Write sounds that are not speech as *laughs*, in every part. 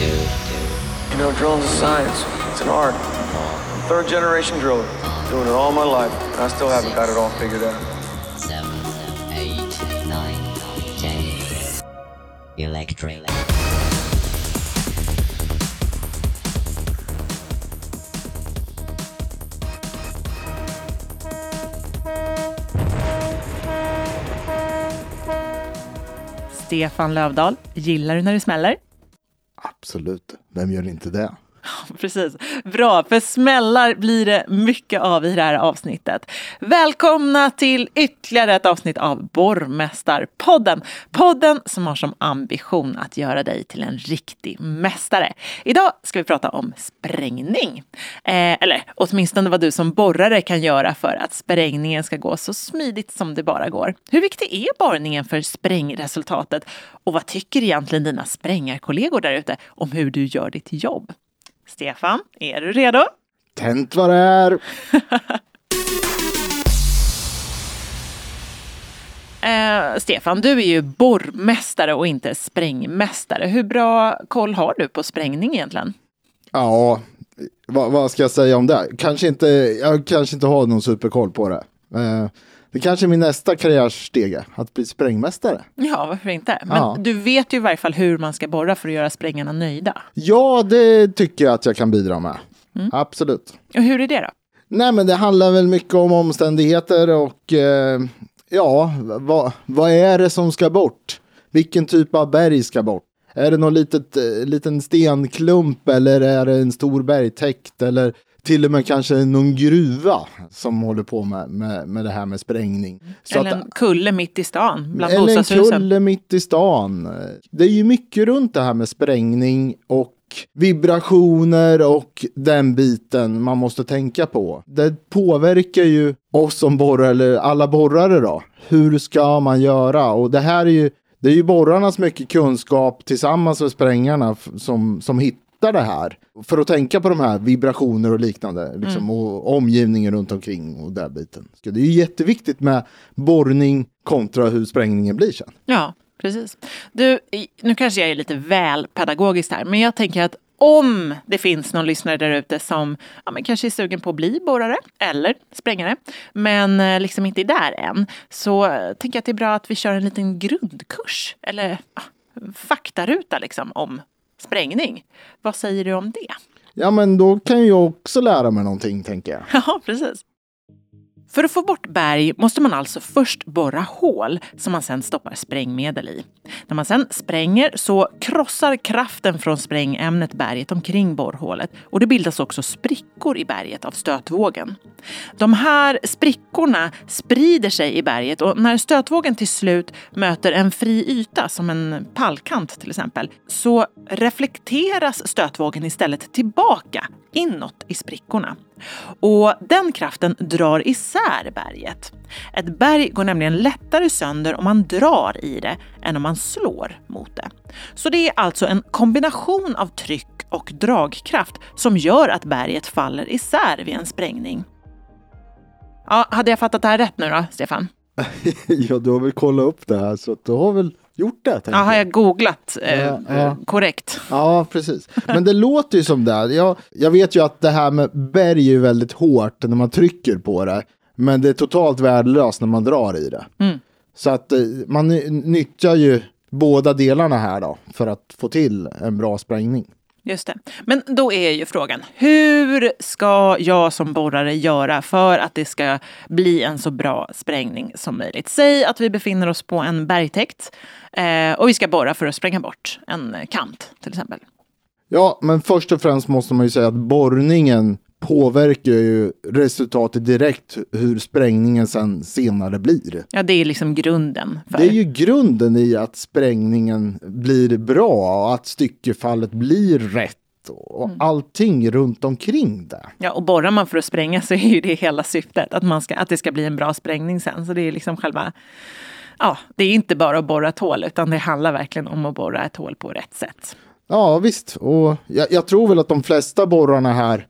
You know, drilling's a science. It's an art. I'm third generation driller. Uh-huh. Doing it all my life. And I still haven't got it all figured out. seven, eight, nine, ten. Electric. Stefan Lövdahl, gillar du när det smäller? Absolut. Vem gör inte det? *laughs* Precis. Bra, för smällar blir det mycket av i det här avsnittet. Välkomna till ytterligare ett avsnitt av Borgmästarpodden! Podden som har som ambition att göra dig till en riktig mästare. Idag ska vi prata om sprängning. Eh, eller åtminstone vad du som borrare kan göra för att sprängningen ska gå så smidigt som det bara går. Hur viktig är borrningen för sprängresultatet? Och vad tycker egentligen dina sprängarkollegor där ute om hur du gör ditt jobb? Stefan, är du redo? Tänt vad det är. *laughs* Eh, Stefan, du är ju borrmästare och inte sprängmästare. Hur bra koll har du på sprängning egentligen? Ja, vad, vad ska jag säga om det? Kanske inte, jag kanske inte har någon superkoll på det. Eh, det kanske är min nästa karriärstege, att bli sprängmästare. Ja, varför inte? Men Ja. du vet ju i varje fall hur man ska borra för att göra sprängarna nöjda. Ja, det tycker jag att jag kan bidra med. Absolut. Och hur är det då? Nej, men det handlar väl mycket om omständigheter och eh, ja, vad, vad är det som ska bort? Vilken typ av berg ska bort? Är det någon litet, eh, liten stenklump eller är det en stor bergtäkt eller till och med kanske någon gruva som håller på med, med, med det här med sprängning? Så Eller att- en kulle mitt i stan bland eller en bostadshusen. kulle mitt i stan. Det är ju mycket runt det här med sprängning och vibrationer och den biten man måste tänka på. Det påverkar ju oss som borrare, eller alla borrare då. Hur ska man göra? Och det här är ju, det är ju borrarnas mycket kunskap tillsammans med sprängarna som, som hittar det här. För att tänka på de här vibrationer och liknande. Liksom, Och omgivningen runt omkring och den biten. Så det är ju jätteviktigt med borrning kontra hur sprängningen blir sen. Ja, precis. Du, nu kanske jag är lite väl pedagogisk här, men jag tänker att om det finns någon lyssnare där ute som ja, men kanske är sugen på att bli borrare eller sprängare, men eh, liksom inte är där än, så eh, tänker jag att det är bra att vi kör en liten grundkurs eller ah, faktaruta liksom om sprängning. Vad säger du om det? Ja, men då kan jag också lära mig någonting, tänker jag. *laughs* Ja, precis. För att få bort berg måste man alltså först borra hål som man sedan stoppar sprängmedel i. När man sedan spränger så krossar kraften från sprängämnet berget omkring borrhålet och det bildas också sprickor i berget av stötvågen. De här sprickorna sprider sig i berget och när stötvågen till slut möter en fri yta som en pallkant till exempel så reflekteras stötvågen istället tillbaka inåt i sprickorna. Och den kraften drar isär berget. Ett berg går nämligen lättare sönder om man drar i det än om man slår mot det. Så det är alltså en kombination av tryck och dragkraft som gör att berget faller isär vid en sprängning. Ja, hade jag fattat det här rätt nu då, Stefan? *laughs* ja, du har väl kollat upp det här, så du har väl gjort det, Ja, har jag. googlat eh, Ja, ja. korrekt? Ja, precis. Men det *laughs* låter ju som det. Jag, jag vet ju att det här med berg är ju väldigt hårt när man trycker på det. Men det är totalt värdelöst när man drar i det. Mm. Så att eh, man ny- nyttjar ju båda delarna här då för att få till en bra sprängning. Just det. Men då är ju frågan, hur ska jag som borrare göra för att det ska bli en så bra sprängning som möjligt? Säg att vi befinner oss på en bergtäkt eh, och vi ska borra för att spränga bort en kant till exempel. Ja, men först och främst måste man ju säga att borrningen påverkar ju resultatet direkt hur sprängningen sen senare blir. Ja, det är liksom grunden. För. Det är ju grunden i att sprängningen blir bra och att styckefallet blir rätt och Mm. allting runt omkring det. Ja, och borrar man för att spränga så är ju det hela syftet, att, man ska, att det ska bli en bra sprängning sen. Så det är liksom själva... Ja, det är inte bara att borra ett hål, utan det handlar verkligen om att borra ett hål på rätt sätt. Ja, visst. Och jag, jag tror väl att de flesta borrarna här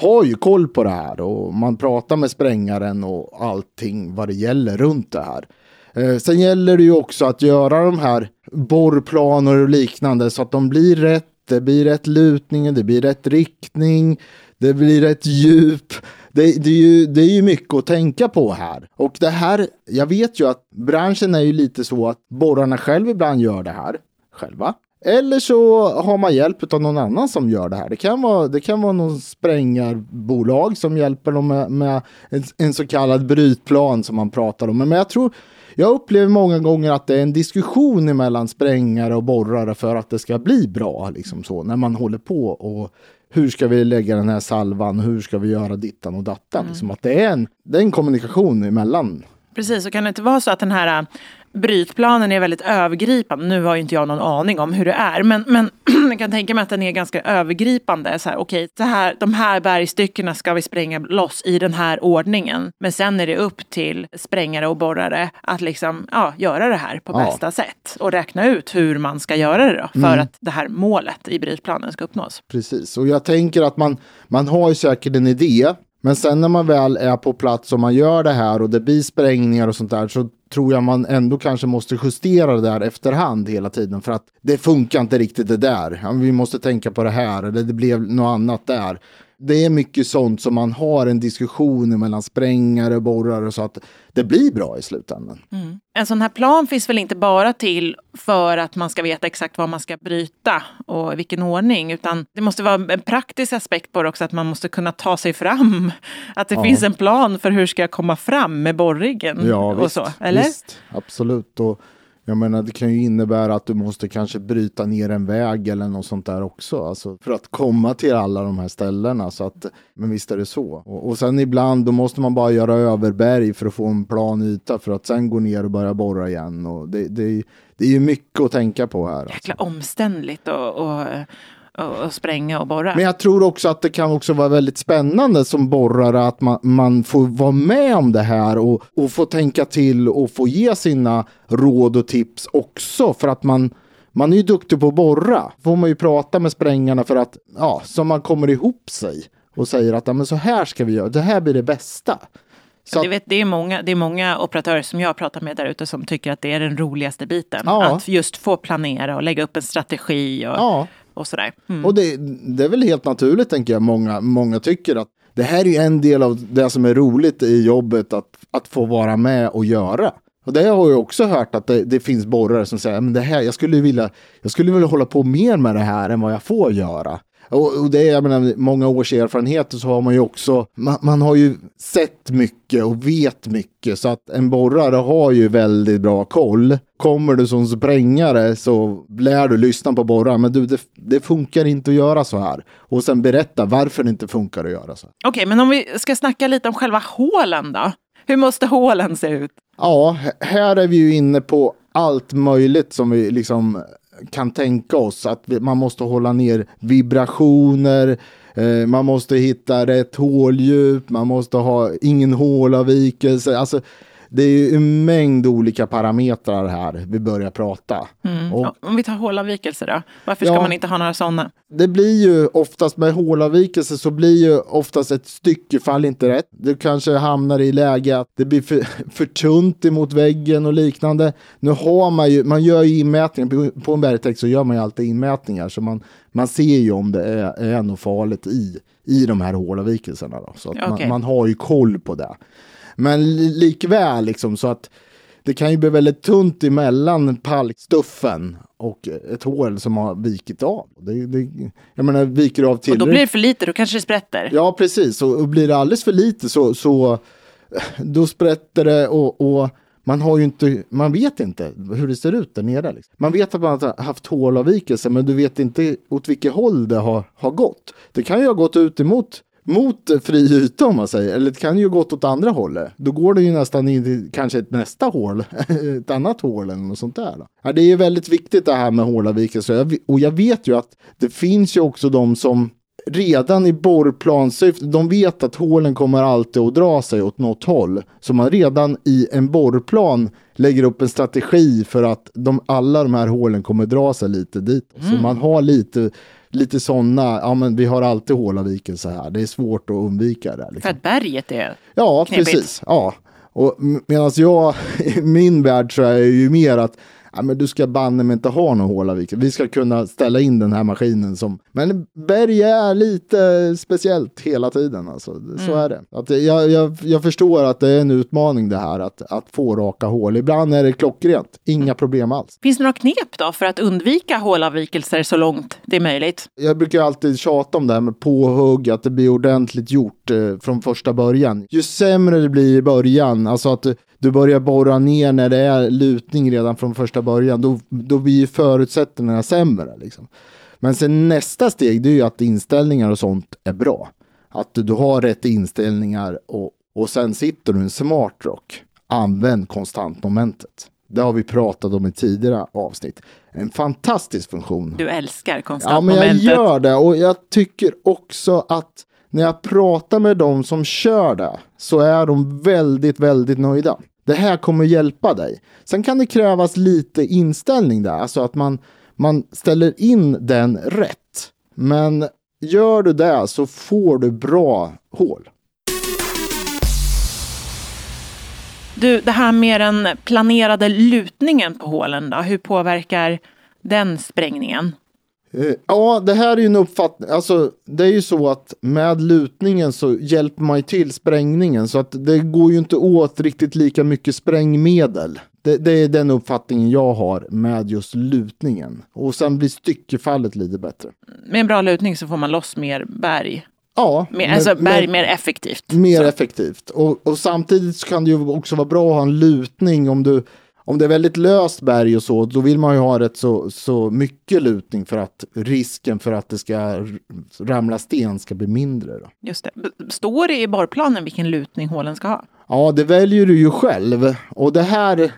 har ju koll på det här och man pratar med sprängaren och allting vad det gäller runt det här. Eh, sen gäller det ju också att göra de här borrplaner och liknande så att de blir rätt det blir rätt lutning, det blir rätt riktning, det blir rätt djup. Det, det, är ju, det är ju mycket att tänka på här. Och det här, jag vet ju att branschen är ju lite så att borrarna själv ibland gör det här själva. Eller så har man hjälp av någon annan som gör det här. Det kan vara, det kan vara någon sprängarbolag som hjälper dem med, med en, en, så kallad brytplan som man pratar om. Men jag tror, jag upplever många gånger att det är en diskussion mellan sprängare och borrare för att det ska bli bra. Liksom så, när man håller på och hur ska vi lägga den här salvan, hur ska vi göra dittan och dattan. Mm. Liksom att det, är en, det är en kommunikation emellan. Precis, och kan det inte vara så att den här brytplanen är väldigt övergripande. Nu har ju inte jag någon aning om hur det är, men, men *clears throat* jag kan tänka mig att den är ganska övergripande. Så här, okej, så här, de här bergstyckena ska vi spränga loss i den här ordningen. Men sen är det upp till sprängare och borrare att liksom, ja, göra det här på ja. bästa sätt och räkna ut hur man ska göra det då, för mm. att det här målet i brytplanen ska uppnås. Precis, och jag tänker att man, man har ju säkert en idé men sen när man väl är på plats och man gör det här och det blir sprängningar och sånt där så tror jag man ändå kanske måste justera det där efterhand hela tiden för att det funkar inte riktigt det där. Vi måste tänka på det här eller det blev något annat där det är mycket sånt som man har en diskussion mellan sprängare och borrare så att det blir bra i slutändan. Mm. En sån här plan finns väl inte bara till för att man ska veta exakt vad man ska bryta och i vilken ordning, utan det måste vara en praktisk aspekt på det också, att man måste kunna ta sig fram. Att det ja. finns en plan för hur ska jag komma fram med borriggen ja, och visst, så, eller? Visst, absolut. Och jag menar, det kan ju innebära att du måste kanske bryta ner en väg eller något sånt där också. Alltså för att komma till alla de här ställena. Så att, men visst är det så. Och, och sen ibland då måste man bara göra överberg för att få en plan yta för att sen gå ner och börja borra igen. Och det, det, det är ju mycket att tänka på här. Alltså. Jäkla omständligt och, och och spränga och borra. Men jag tror också att det kan också vara väldigt spännande som borrare att man, man får vara med om det här och, och få tänka till och få ge sina råd och tips också för att man man är ju duktig på att borra. Får man ju prata med sprängarna för att, ja, så man kommer ihop sig och säger att ja, men så här ska vi göra, det här blir det bästa. Så ja, vet, det, är många, det är många operatörer som jag pratar med där ute som tycker att det är den roligaste biten. Ja. Att just få planera och lägga upp en strategi och ja och sådär. Mm. Och det, det, är väl helt naturligt tänker jag, många, många tycker att det här är en del av det som är roligt i jobbet att, att få vara med och göra. Och det har jag också hört att det, det finns borrare som säger men det här, jag skulle vilja, jag skulle vilja hålla på mer med det här än vad jag får göra. Och, och, det är, jag menar, många års erfarenheter så har man ju också, man, man, har ju sett mycket och vet mycket så att en borrare har ju väldigt bra koll. Kommer du som sprängare så lär du lyssna på borraren, men du, det, det, funkar inte att göra så här. Och sen berätta varför det inte funkar att göra så. Okej, okay, men om vi ska snacka lite om själva hålen då? Hur måste hålen se ut? Ja, här är vi ju inne på allt möjligt som vi liksom kan tänka oss. Att man måste hålla ner vibrationer, eh, man måste hitta rätt håldjup, man måste ha ingen hålavvikelse. Alltså, det är en mängd olika parametrar här vi börjar prata. Mm. Och, Om vi tar hålavvikelse då? Varför ska ja, man inte ha några sådana? Det blir ju oftast med hålavvikelse så blir ju oftast ett styckefall inte rätt. Du kanske hamnar i läge att det blir för, *laughs* för tunt emot väggen och liknande. Nu har man ju, man gör ju inmätningar, på en bergtäkt så gör man ju alltid inmätningar så man, man ser ju om det är, är något farligt i, i de här hålavvikelserna. Då. Så att okay. man, man har ju koll på det. Men likväl liksom så att det kan ju bli väldigt tunt emellan palkstuffen och ett hål som har vikit av. Det, det, jag menar, viker av till. Och då blir det för lite, då kanske det sprätter. Ja, precis. Och, och blir det alldeles för lite så, så då sprätter det och, och man har ju inte, man vet inte hur det ser ut där nere. Liksom. Man vet att man har haft hålavvikelse men du vet inte åt vilket håll det har, har gått. Det kan ju ha gått ut emot mot fri yta om man säger. Eller det kan ju gått åt andra hållet. Då går det ju nästan in i kanske ett nästa hål. *laughs* ett annat hål eller något sånt där. Ja, det är väldigt viktigt det här med hålavvikelser. Och jag vet ju att det finns ju också de som redan i borrplansyfte, de vet att hålen kommer alltid att dra sig åt något håll. Så man redan i en borrplan lägger upp en strategi för att de, alla de här hålen kommer dra sig lite dit. Mm. Så man har lite lite sådana, ja men vi har alltid hålavvikelse här, det är svårt att undvika det. Liksom. För att berget är Ja, knepigt. precis. Ja. Och medan jag, *laughs* i min värld så är det ju mer att ja, men du ska banne mig inte ha någon hålavikel. Vi ska kunna ställa in den här maskinen som, men berg är lite speciellt hela tiden alltså. Så Mm. är det. Att jag, jag, jag förstår att det är en utmaning det här att, att få raka hål. Ibland är det klockrent, inga problem alls. Finns det några knep då för att undvika hålavvikelser så långt det är möjligt? Jag brukar alltid tjata om det här med påhugg, att det blir ordentligt gjort eh, från första början. Ju sämre det blir i början, alltså att du, börjar borra ner när det är lutning redan från första början, då, då blir ju förutsättningarna sämre. Liksom. Men sen nästa steg, det är ju att inställningar och sånt är bra. Att du, har rätt inställningar och, och sen sitter du i en smart rock. Använd konstantmomentet. Det har vi pratat om i tidigare avsnitt. En fantastisk funktion. Du älskar Ja, men jag konstantmomentet. gör det och jag tycker också att när jag pratar med dem som kör det så är de väldigt, väldigt nöjda. Det här kommer hjälpa dig. Sen kan det krävas lite inställning där, alltså att man, man ställer in den rätt. Men gör du det så får du bra hål. Du, det här med den planerade lutningen på hålen då, hur påverkar den sprängningen? Eh, Ja, det här är ju en uppfattning. Alltså, det är ju så att med lutningen så hjälper man ju till sprängningen så att det går ju inte åt riktigt lika mycket sprängmedel. Det, det är den uppfattningen jag har med just lutningen. Och sen blir styckefallet lite bättre. Med en bra lutning så får man loss mer berg. Ja, Mer, alltså berg men- mer effektivt. mer Så. effektivt. Och, och samtidigt kan det ju också vara bra att ha en lutning om du om det är väldigt löst berg och så, då vill man ju ha rätt så, så mycket lutning för att risken för att det ska ramla sten ska bli mindre. Då. Just det. Står det i borrplanen vilken lutning hålen ska ha? Ja, det väljer du ju själv. Och det här,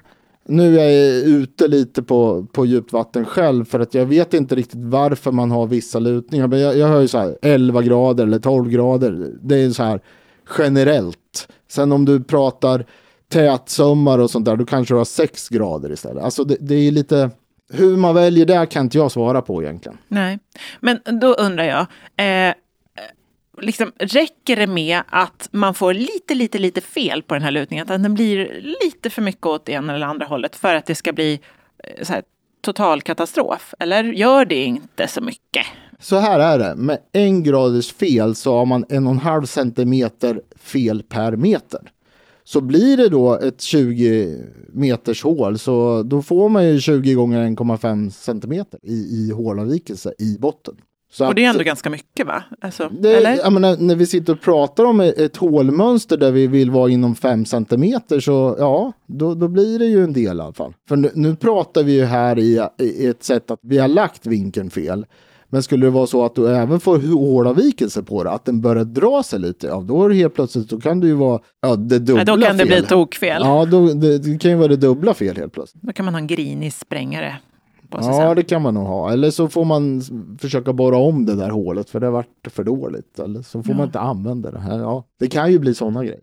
nu är jag ute lite på, på djupt vatten själv för att jag vet inte riktigt varför man har vissa lutningar. Men jag, jag hör ju så här 11 grader eller 12 grader. Det är så här generellt. Sen om du pratar tätsömmar och sånt där, då kanske du har 6 grader istället. Alltså det, det är lite, hur man väljer det kan inte jag svara på egentligen. Nej, men då undrar jag. Eh, liksom, räcker det med att man får lite, lite, lite fel på den här lutningen? Att den blir lite för mycket åt det ena eller andra hållet för att det ska bli eh, så här, total katastrof? Eller gör det inte så mycket? Så här är det, med en graders fel så har man en och en halv centimeter fel per meter. Så blir det då ett 20 meters hål så då får man ju 20 gånger 1,5 centimeter i, i hålavvikelse i botten. Så Och det är att- ändå ganska mycket va? Alltså, det, menar, när vi sitter och pratar om ett, ett hålmönster där vi vill vara inom 5 centimeter så ja, då, då blir det ju en del i alla fall. För nu, nu pratar vi ju här i, i ett sätt att vi har lagt vinkeln fel. Men skulle det vara så att du även får hålavvikelse på det, att den börjar dra sig lite, ja då är det helt plötsligt, då kan det ju vara ja, det dubbla Ja, då kan det fel. bli tokfel. Ja, då, det, det kan ju vara det dubbla fel helt plötsligt. Då kan man ha en grinig sprängare Ja, sen. det kan man nog ha. Eller så får man försöka borra om det där hålet för det har varit för dåligt. Eller så får man inte använda det här. Ja, det kan ju bli sådana grejer.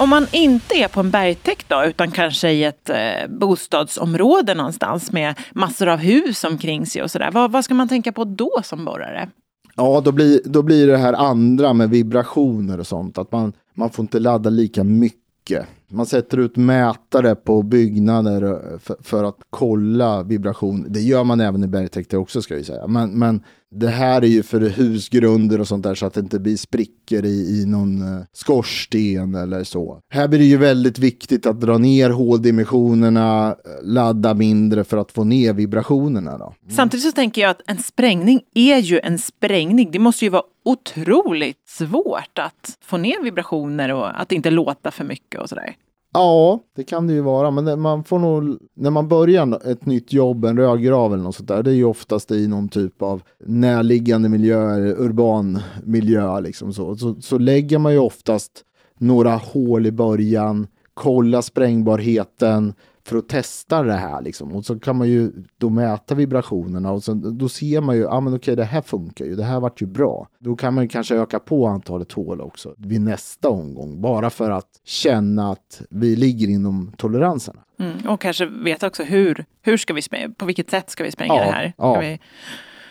Om man inte är på en bergtäkt då, utan kanske i ett eh, bostadsområde någonstans med massor av hus omkring sig och sådär. Vad, vad ska man tänka på då som borrare? Ja, då blir, då blir det här andra med vibrationer och sånt. Att man, man får inte ladda lika mycket. Man sätter ut mätare på byggnader eh, för, för att kolla vibration. Det gör man även i bergtäkter också ska vi säga. Men, men det här är ju för husgrunder och sånt där så att det inte blir sprickor i, i någon eh, skorsten eller så. Här blir det ju väldigt viktigt att dra ner håldimensionerna, eh, ladda mindre för att få ner vibrationerna. Då. Mm. Samtidigt så tänker jag att en sprängning är ju en sprängning. Det måste ju vara otroligt svårt att få ner vibrationer och att inte låta för mycket och sådär. Ja, det kan det ju vara, men man får nog, när man börjar ett nytt jobb, en rödgrav eller något sånt där, det är ju oftast i någon typ av närliggande miljö, urban miljö liksom så. Så, så lägger man ju oftast några hål i början, kolla sprängbarheten för att testa det här liksom. Och så kan man ju då mäta vibrationerna och sen, då ser man ju, ja ah, men okej det här funkar ju, det här vart ju bra. Då kan man ju kanske öka på antalet hål också vid nästa omgång, bara för att känna att vi ligger inom toleranserna. Mm. Och kanske veta också hur, hur ska vi på vilket sätt ska vi spränga Ja, det här? Ja. vi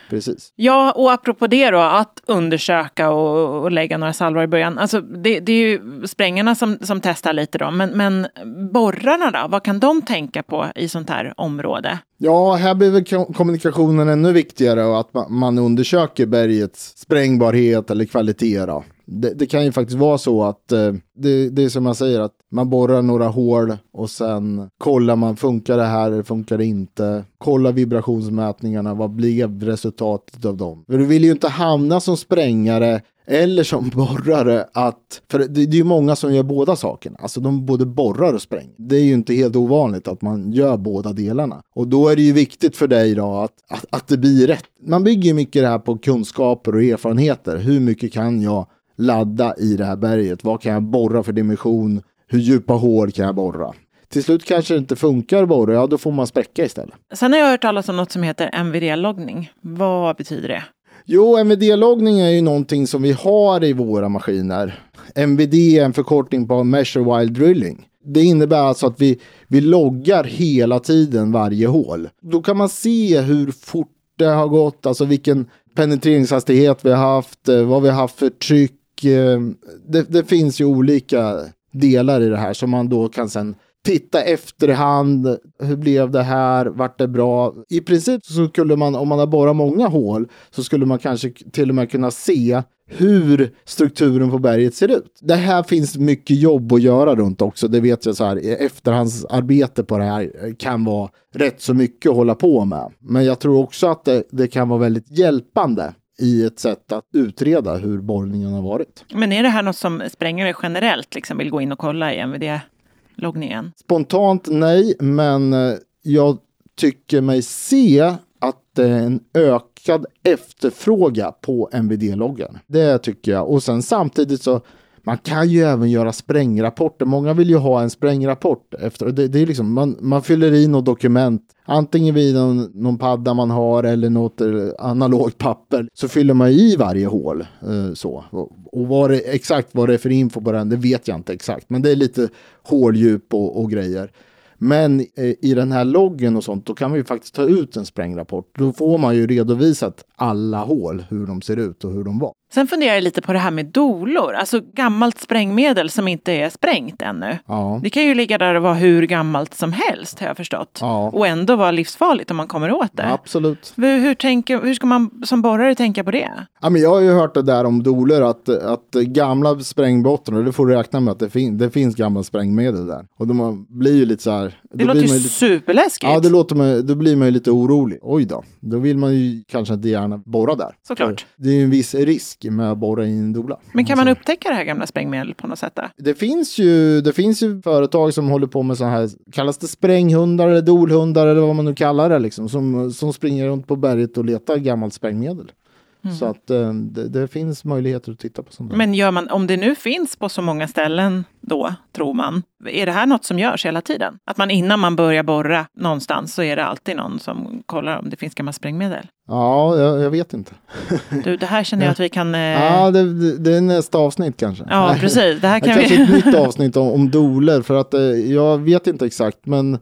Precis. Ja, och apropå det då, att undersöka och, och lägga några salvar i början. Alltså, det, det är ju sprängarna som, som testar lite då, men, men borrarna då? Vad kan de tänka på i sånt här område? Ja, här blir väl ko- kommunikationen ännu viktigare och att ma- man undersöker bergets sprängbarhet eller kvalitet. Då. Det, det kan ju faktiskt vara så att eh, det, det är som jag säger att man borrar några hål och sen kollar man funkar det här eller funkar det inte. Kolla vibrationsmätningarna, vad blev resultatet av dem? Men du vill ju inte hamna som sprängare eller som *laughs* borrare att, för det, det är ju många som gör båda sakerna, alltså de både borrar och spränger. Det är ju inte helt ovanligt att man gör båda delarna. Och då är det ju viktigt för dig då att, att, att det blir rätt. Man bygger mycket det här på kunskaper och erfarenheter. Hur mycket kan jag ladda i det här berget? Vad kan jag borra för dimension? Hur djupa hål kan jag borra? Till slut kanske det inte funkar att borra, ja då får man spräcka istället. Sen har jag hört talas om något som heter MVD-loggning. Vad betyder det? Jo, MVD-loggning är ju någonting som vi har i våra maskiner. MVD är en förkortning på Measure While Drilling. Det innebär alltså att vi, vi loggar hela tiden varje hål. Då kan man se hur fort det har gått, alltså vilken penetrationshastighet vi har haft, eh, vad vi har haft för tryck. Eh, det, det finns ju olika delar i det här som man då kan sen titta efterhand. Hur blev det här? Vart det bra? I princip så skulle man, om man har bara många hål, så skulle man kanske till och med kunna se hur strukturen på berget ser ut. Det här finns mycket jobb att göra runt också. Det vet jag så här. Efterhandsarbete på det här eh, kan vara rätt så mycket att hålla på med. Men jag tror också att det, det kan vara väldigt hjälpande i ett sätt att utreda hur borrningen har varit. Men är det här något som sprängare generellt liksom vill gå in och kolla i MVD-loggningen? Spontant nej, men eh, jag tycker mig se att det är en ökad efterfrågan på MVD-loggen. Det tycker jag. Och sen samtidigt så man kan ju även göra sprängrapporter. Många vill ju ha en sprängrapport. Efter. Det, det är liksom, man, man fyller i något dokument, antingen vid någon, någon padda man har eller något eh, analogt papper. Så fyller man i varje hål. Eh, så. Och, och vad det, exakt vad det är för info på den, det vet jag inte exakt. Men det är lite håldjup och, och grejer. Men eh, i den här loggen och sånt, då kan vi faktiskt ta ut en sprängrapport. Då får man ju redovisat alla hål, hur de ser ut och hur de var. Sen funderar jag lite på det här med dolor, alltså gammalt sprängmedel som inte är sprängt ännu. Ja. Det kan ju ligga där och vara hur gammalt som helst har jag förstått. Ja. Och ändå vara livsfarligt om man kommer åt det. Absolut. Hur, hur, tänker, hur ska man som borrare tänka på det? Ja, men jag har ju hört det där om doler att, att gamla sprängbottnar, det får du räkna med att det, fin det finns gamla sprängmedel där. Och de blir ju lite så här. Det låter ju lite, superläskigt. Ja, det låter man, då blir man ju lite orolig. Oj då, då vill man ju kanske inte gärna borra där. Såklart. För Det är en viss risk med att borra i en dola. Men kan man upptäcka det här gamla sprängmedlet på något sätt? Då? Det finns ju, det finns ju företag som håller på med så här, kallas det spränghundar eller dolhundar eller vad man nu kallar det liksom, som, som springer runt på berget och letar gammalt sprängmedel. Så att eh, det, det finns möjligheter att titta på sånt. Men gör man, om det nu finns på så många ställen då, tror man, är det här något som görs hela tiden? Att man innan man börjar borra någonstans så är det alltid någon som kollar om det finns gamla sprängmedel? Ja, jag, jag vet inte. *laughs* Du, det här känner jag att vi kan... Eh, Ja, det, det, det är nästa avsnitt kanske. ja, precis. Det här *laughs* kan Kanske vi... ett *laughs* nytt avsnitt om, om doler för att eh, jag vet inte exakt men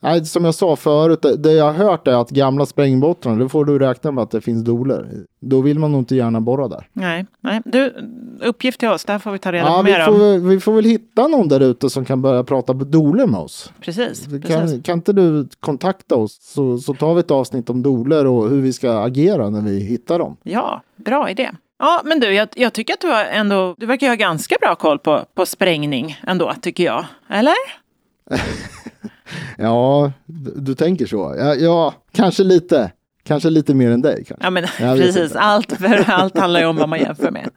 nej, som jag sa förut, det, jag har hört är att gamla sprängbottnar, då får du räkna med att det finns doler. Då vill man nog inte gärna borra där. Nej, nej. Du, uppgift till oss. Det här får vi ta reda Ja, på vi mer får, om. vi får väl hitta någon där ute som kan börja prata doler med oss. Precis. Kan, precis. kan inte du kontakta oss så, så tar vi ett avsnitt om doler och hur vi ska agera när vi hittar dem. Ja, bra idé. Ja, men du, jag, jag tycker att du har ändå... Du verkar ha ganska bra koll på, på sprängning ändå, tycker jag. Eller? *laughs* Ja, du, tänker så. Ja, ja, kanske lite. Kanske lite mer än dig. Kanske. Ja, men Jag precis. Allt, för *laughs* allt handlar ju om vad man jämför med.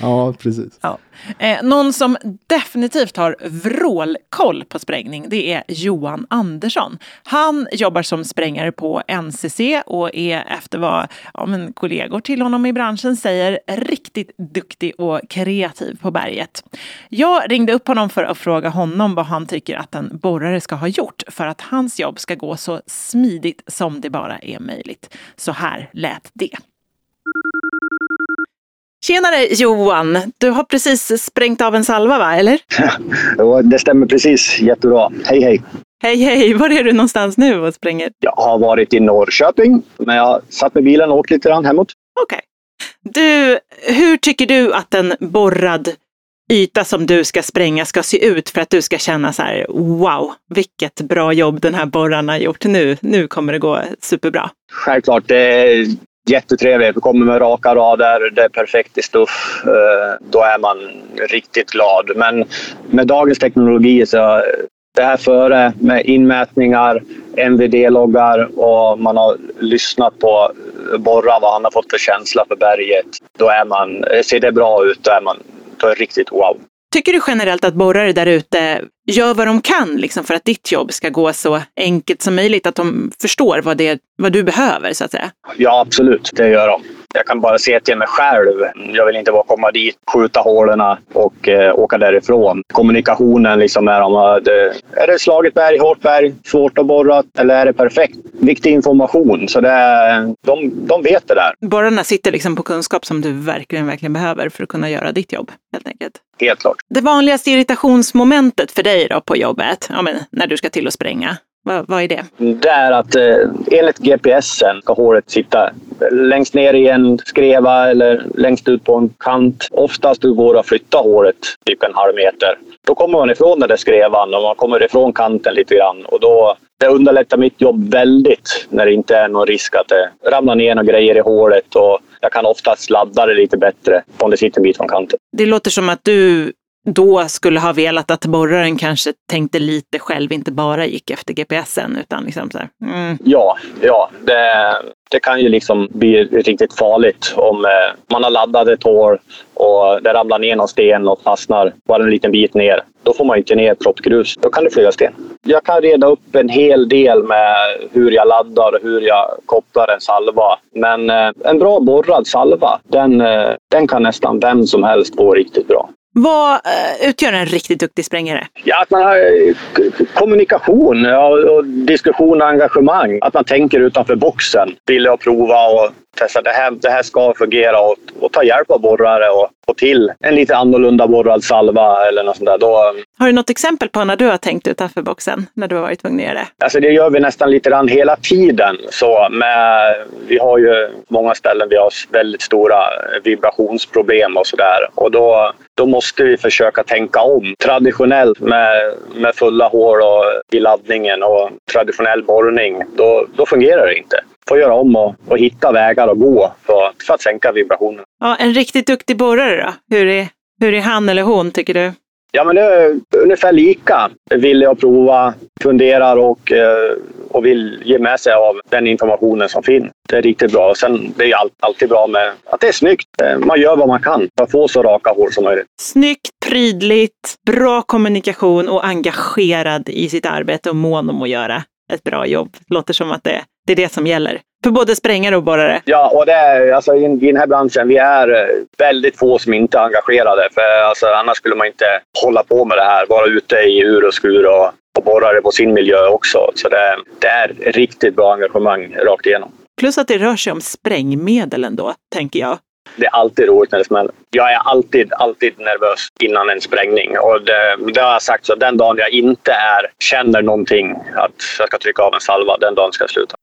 Ja, precis. Ja. Eh, någon som definitivt har vrålkoll på sprängning, det är Johan Andersson. Han jobbar som sprängare på NCC och är efter vad ja, men kollegor till honom i branschen säger riktigt duktig och kreativ på berget. Jag ringde upp honom för att fråga honom vad han tycker att en borrare ska ha gjort för att hans jobb ska gå så smidigt som det bara är möjligt. Så här lät det. Tjenare Johan! Du har precis sprängt av en salva va, eller? *laughs* Jo, det stämmer precis jättebra. Hej hej! Hej, hej! Var är du någonstans nu och springer? Jag har varit i Norrköping, men jag satt med bilen och åkt lite grann hemåt. Okej. Du, hur tycker du att en borrad yta som du ska spränga ska se ut för att du ska känna så här, wow, vilket bra jobb den här borraren har gjort. Nu, nu kommer det gå superbra. Självklart, det är jättetrevligt. Vi kommer med raka rader, det är perfekt i stuff. Eh, då är man riktigt glad. Men med dagens teknologi så det här före med inmätningar, NVD-loggar och man har lyssnat på borra vad han har fått för känsla för berget. Då är man, ser det bra ut, då är man det riktigt wow. Tycker du generellt att borrare där ute gör vad de kan liksom, för att ditt jobb ska gå så enkelt som möjligt? Att de förstår vad, det, vad du behöver, så att säga? Ja, absolut. Det gör de. Jag kan bara se till mig själv. Jag vill inte bara komma dit, skjuta hålen och eh, åka därifrån. Kommunikationen liksom är de, det, Är det slaget berg, hårt berg, svårt att borra eller är det perfekt? Viktig information. Så det, är- de, de vet det där, Borrarna sitter liksom på kunskap som du verkligen, verkligen behöver för att kunna göra ditt jobb, helt enkelt. helt klart. Det vanligaste irritationsmomentet för dig då på jobbet, ja, men när du ska till att spränga, vad, vad är det? Det är att eh, enligt GPSen ska håret sitta längst ner i en skreva eller längst ut på en kant. Oftast du går att flytta håret typ en halv meter. Då kommer man ifrån den där skrevan och man kommer ifrån kanten lite grann. Och då, det underlättar mitt jobb väldigt när det inte är någon risk att det ramlar ner några grejer i håret. Och jag kan oftast ladda det lite bättre om det sitter en bit från kanten. Det låter som att du då skulle ha velat att borraren kanske tänkte lite själv, inte bara gick efter GPSen, utan liksom så här, mm, Ja, ja det, det kan ju liksom bli riktigt farligt om eh, man har laddat ett hål och det ramlar ner någon sten och fastnar bara en liten bit ner. Då får man inte ner proppgrus. Då kan det flyga sten. Jag kan reda upp en hel del med hur jag laddar och hur jag kopplar en salva. Men eh, en bra borrad salva, den, eh, den kan nästan vem som helst få riktigt bra. Vad eh, utgör en riktigt duktig sprängare? Ja, att man har eh, kommunikation och diskussion och engagemang. Att man tänker utanför boxen. Vill jag prova och testa det här, det här ska fungera och, och ta hjälp av borrare och få till en lite annorlunda borrad salva eller något sånt där. Då, Har du något exempel på när du har tänkt utanför boxen, när du har varit tvungen att göra det? Alltså det gör vi nästan lite grann hela tiden. Så med, vi har ju många ställen vi har väldigt stora vibrationsproblem och sådär. Och då, då måste vi försöka tänka om. Traditionellt med, med fulla hål och i laddningen och traditionell borrning, då, då fungerar det inte. Får göra om och, och hitta vägar att gå för, för att sänka vibrationen. Ja, en riktigt duktig borrare då? Hur är, hur är han eller hon, tycker du? Ja, men det är ungefär lika. Vill jag prova, funderar och, eh, och vill ge med sig av den informationen som finns. Det är riktigt bra. Sen det är all, alltid bra med att det är snyggt. Eh, Man gör vad man kan för att få så raka hår som möjligt. Snyggt, prydligt, bra kommunikation och engagerad i sitt arbete och mån om att göra ett bra jobb. Låter som att det, det är det som gäller. För både sprängare och borrare. Ja, och det är, alltså, i, i den här branschen, vi är eh, väldigt få som inte är engagerade. För alltså, annars skulle man inte hålla på med det här. Vara ute i ur och skur och, och borra det på sin miljö också. Så det, det är riktigt bra engagemang rakt igenom. Plus att det rör sig om sprängmedel ändå, tänker jag. Det är alltid roligt när det smäller. Jag är alltid, alltid nervös innan en sprängning. Och det, det har jag sagt, så den dagen jag inte är, känner någonting att jag ska trycka av en salva, den dagen ska jag sluta.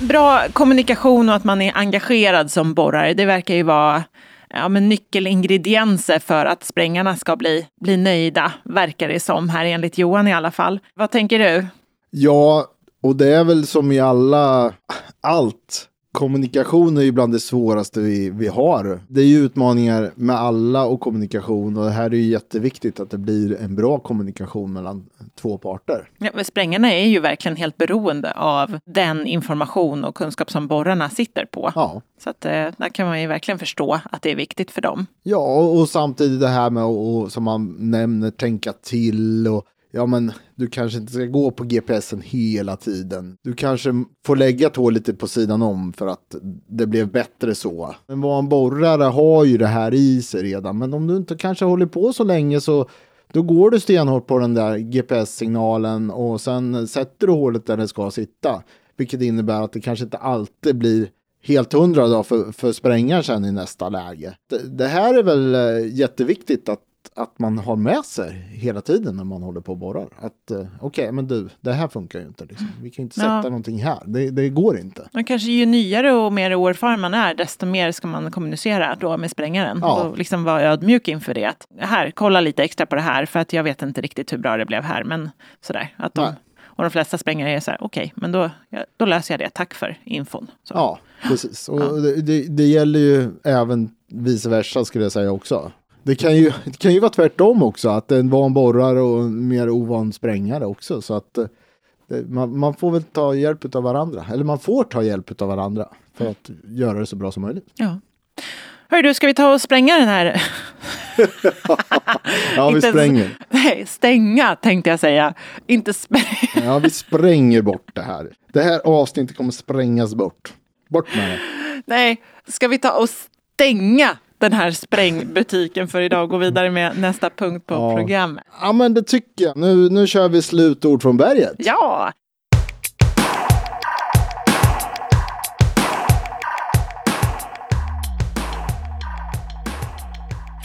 Bra kommunikation och att man är engagerad som borrare, det verkar ju vara ja, men nyckelingredienser för att sprängarna ska bli, bli nöjda, verkar det som här enligt Johan i alla fall. Vad tänker du? Ja, och det är väl som i alla, allt. Kommunikation är ju bland det svåraste vi, vi har. Det är ju utmaningar med alla och kommunikation och det här är ju jätteviktigt att det blir en bra kommunikation mellan två parter. Ja, men sprängarna är ju verkligen helt beroende av den information och kunskap som borrarna sitter på. Ja, Så att, eh, där kan man ju verkligen förstå att det är viktigt för dem. ja och, och samtidigt det här med att, som man nämner, tänka till och Ja, men du kanske inte ska gå på GPSen hela tiden. Du kanske får lägga tå lite på sidan om för att det blev bättre så. Men vad en borrare har ju det här i sig redan. Men om du inte kanske håller på så länge så då går du stenhårt på den där GPS-signalen och sen sätter du hålet där det ska sitta. Vilket innebär att det kanske inte alltid blir helt hundra då för, för sprängaren sen i nästa läge. Det, det här är väl eh, jätteviktigt att att man har med sig hela tiden när man håller på och borrar. Att eh, okej, men du, det här funkar ju inte. Liksom. Vi kan inte sätta Ja. någonting här. Det, det går inte. Men kanske ju nyare och mer oerfaren man är, desto mer ska man kommunicera då med sprängaren. Ja. Och liksom vara ödmjuk inför det. Att, här, kolla lite extra på det här, för att jag vet inte riktigt hur bra det blev här. Men sådär. Att de, Nej. och de flesta sprängare är så här, okej, men då, ja, då löser jag det. Tack för infon. Så. Ja, precis. Och det, det, det gäller ju även vice versa skulle jag säga också. Det kan ju, det kan ju vara tvärtom också, att en van borrare och en mer ovan sprängare också. Så att eh, det, man, man får väl ta hjälp av varandra, eller man får ta hjälp av varandra för att göra det så bra som möjligt. Ja. Hör du, ska vi ta och spränga den här? *laughs* Ja, vi *laughs* spränger. Nej, stänga tänkte jag säga. Inte spränga. *laughs* Ja, vi spränger bort det här. Det här avsnittet kommer sprängas bort. Bort med det. Nej, ska vi ta och stänga den här sprängbutiken för idag och gå vidare med nästa punkt på Ja. programmet? Ja, men det tycker jag. Nu, nu kör vi slutord från berget. Ja!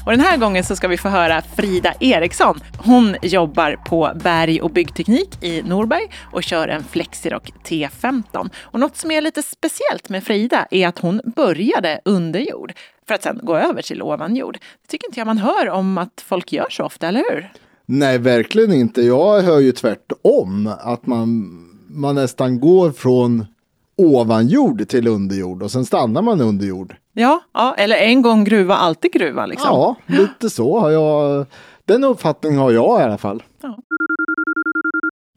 Och den här gången så ska vi få höra Frida Eriksson. Hon jobbar på Berg och byggteknik i Norberg och kör en Flexirock T15. Och något som är lite speciellt med Frida är att hon började under jord för att sen gå över till ovan jord. Det tycker inte jag man hör om att folk gör så ofta, eller hur? Nej, verkligen inte. Jag hör ju tvärtom. Att man, man nästan går från ovanjord till underjord och sen stannar man under jord. Ja, ja, eller en gång gruva, alltid gruva liksom. Ja, lite så har jag. Den uppfattningen har jag i alla fall.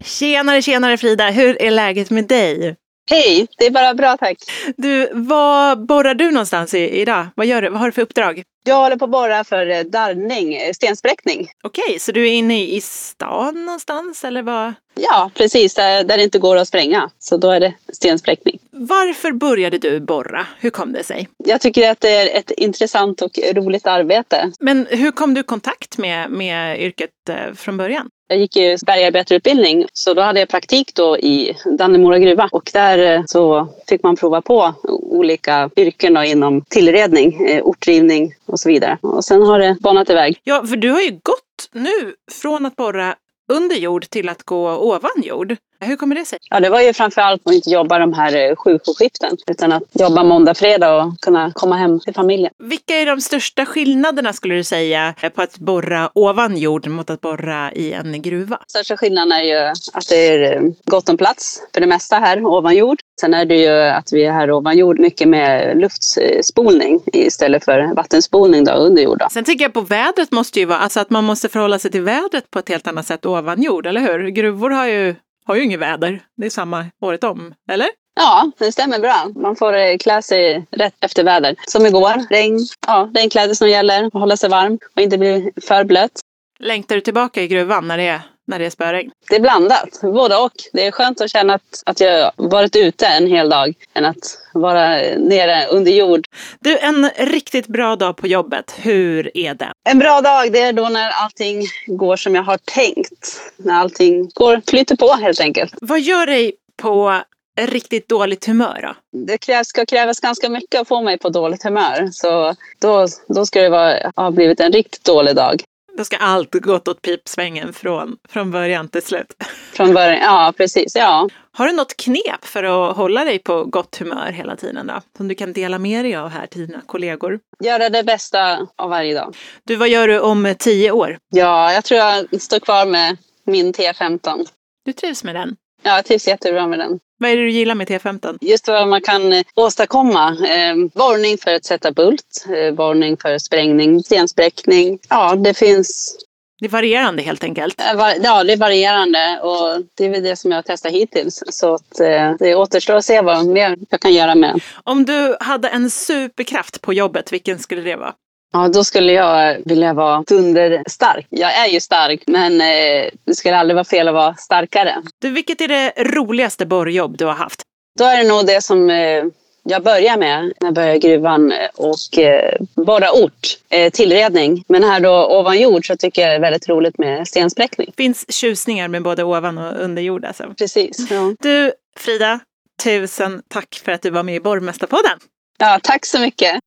Tjenare, tjenare Frida, hur är läget med dig? Hej, det är bara bra tack. Du, var borrar du någonstans i, idag? Vad gör du? Vad har du för uppdrag? Jag håller på att borra för eh, darrning, eh, stenspräckning. Okej, så du är inne i stan någonstans eller vad? Ja, precis, där, där det inte går att spränga. Så då är det stenspräckning. Varför började du borra? Hur kom det sig? Jag tycker att det är ett intressant och roligt arbete. Men hur kom du i kontakt med, med yrket eh, från början? Jag gick ju bergarbetarutbildning så då hade jag praktik då i Dannemora gruva och där eh, så fick man prova på olika yrken inom tillredning, eh, ortdrivning och så vidare. Och sen har det banat iväg. Ja, för du har ju gått nu från att borra under jord till att gå ovan jord. Hur kommer det sig? Ja, det var ju framför allt att inte jobba de här eh, sjukvårdsskiften utan att jobba måndag, fredag och kunna komma hem till familjen. Vilka är de största skillnaderna skulle du säga på att borra ovan jord mot att borra i en gruva? Största skillnaden är ju att det är eh, gott om plats för det mesta här ovan jord. Sen är det ju att vi är här ovan jord mycket med luftspolning istället för vattenspolning då, under jord. Då. Sen tänker jag på vädret måste ju vara, alltså att man måste förhålla sig till vädret på ett helt annat sätt ovan jord, eller hur? Gruvor har ju, har ju inget väder, det är samma året om, eller? Ja, det stämmer bra. Man får eh, klä sig rätt efter väder. Som igår, regn, ja, regnkläder som gäller, hålla sig varm och inte bli för blöt. Längtar du tillbaka i gruvan när det är, när det är spöregn? Det är blandat, både och. Det är skönt att känna att, att jag varit ute en hel dag än att vara nere under jord. Du, en riktigt bra dag på jobbet, hur är den? En bra dag det är då när allting går som jag har tänkt. När allting går, flyter på helt enkelt. Vad gör dig på riktigt dåligt humör då? Det krävs, ska krävas ganska mycket att få mig på dåligt humör. Så då, då ska det vara, ha blivit en riktigt dålig dag. Då ska allt gått åt pipsvängen från, från början till slut. Från början, ja precis, ja. Har du något knep för att hålla dig på gott humör hela tiden då? Som du kan dela med dig av här till dina kollegor? Göra det bästa av varje dag. Du, vad gör du om tio år? Ja, jag tror jag står kvar med min T15. Du trivs med den? Ja, jag trivs jättebra med den. Vad är det du gillar med T15? Just vad man kan eh, åstadkomma. Eh, varning för att sätta bult, eh, varning för sprängning, stenspräckning. Ja, det finns Det är varierande helt enkelt. eh, Ja, det är varierande och det är väl det som jag har testat hittills. Så att, eh, det återstår att se vad mer jag kan göra med. Om du hade en superkraft på jobbet, vilken skulle det vara? Ja, då skulle jag vilja vara dunderstark. Jag är ju stark, men eh, det skulle aldrig vara fel att vara starkare. Du, vilket är det roligaste borrjobb du har haft? Då är det nog det som eh, jag börjar med när jag börjar i gruvan och eh, borra ort, eh, tillredning. Men här då ovan jord så tycker jag det är väldigt roligt med stenspräckning. finns tjusningar med både ovan och under jord alltså. Precis. Ja. Du, Frida, tusen tack för att du var med i Borgmästarpodden. ja, tack så mycket.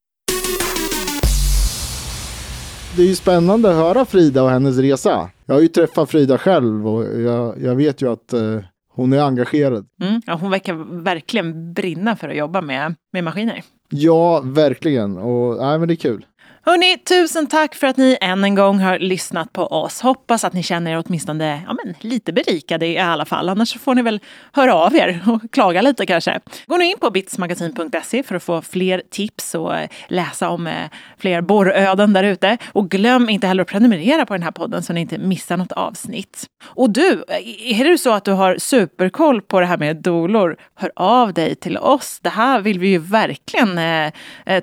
Det är ju spännande att höra Frida och hennes resa. Jag har ju träffat Frida själv och jag, jag vet ju att eh, hon är engagerad. Mm. Ja, hon verkar verkligen brinna för att jobba med, med maskiner. Ja, verkligen. Och nej, men det är kul. Hörni, tusen tack för att ni än en gång har lyssnat på oss. Hoppas att ni känner er åtminstone ja, men, lite berikade i alla fall. Annars får ni väl höra av er och klaga lite kanske. Gå nu in på bitsmagasin.se för att få fler tips och eh, läsa om eh, fler borröden där ute. Och glöm inte heller att prenumerera på den här podden så ni inte missar något avsnitt. Och du, eh, är det så att du har superkoll på det här med dolor, hör av dig till oss. Det här vill vi ju verkligen eh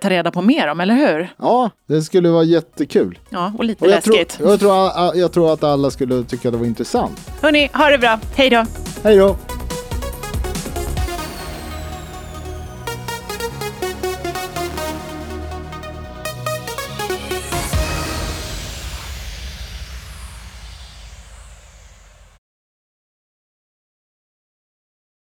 ta reda på mer om, eller hur? Ja, det skulle vara jättekul. Ja, och lite Och jag, tror, läskigt. jag, tror, jag tror att alla skulle tycka det var intressant. Hörni, ha det bra. Hej då! Hej då!